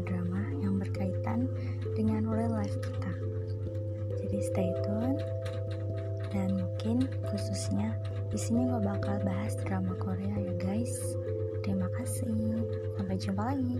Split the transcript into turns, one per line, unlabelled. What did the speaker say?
drama-drama yang berkaitan dengan real life kita. Jadi stay tune Dan mungkin khususnya di sini gue bakal bahas drama Korea ya guys. Terima kasih. Sampai jumpa lagi.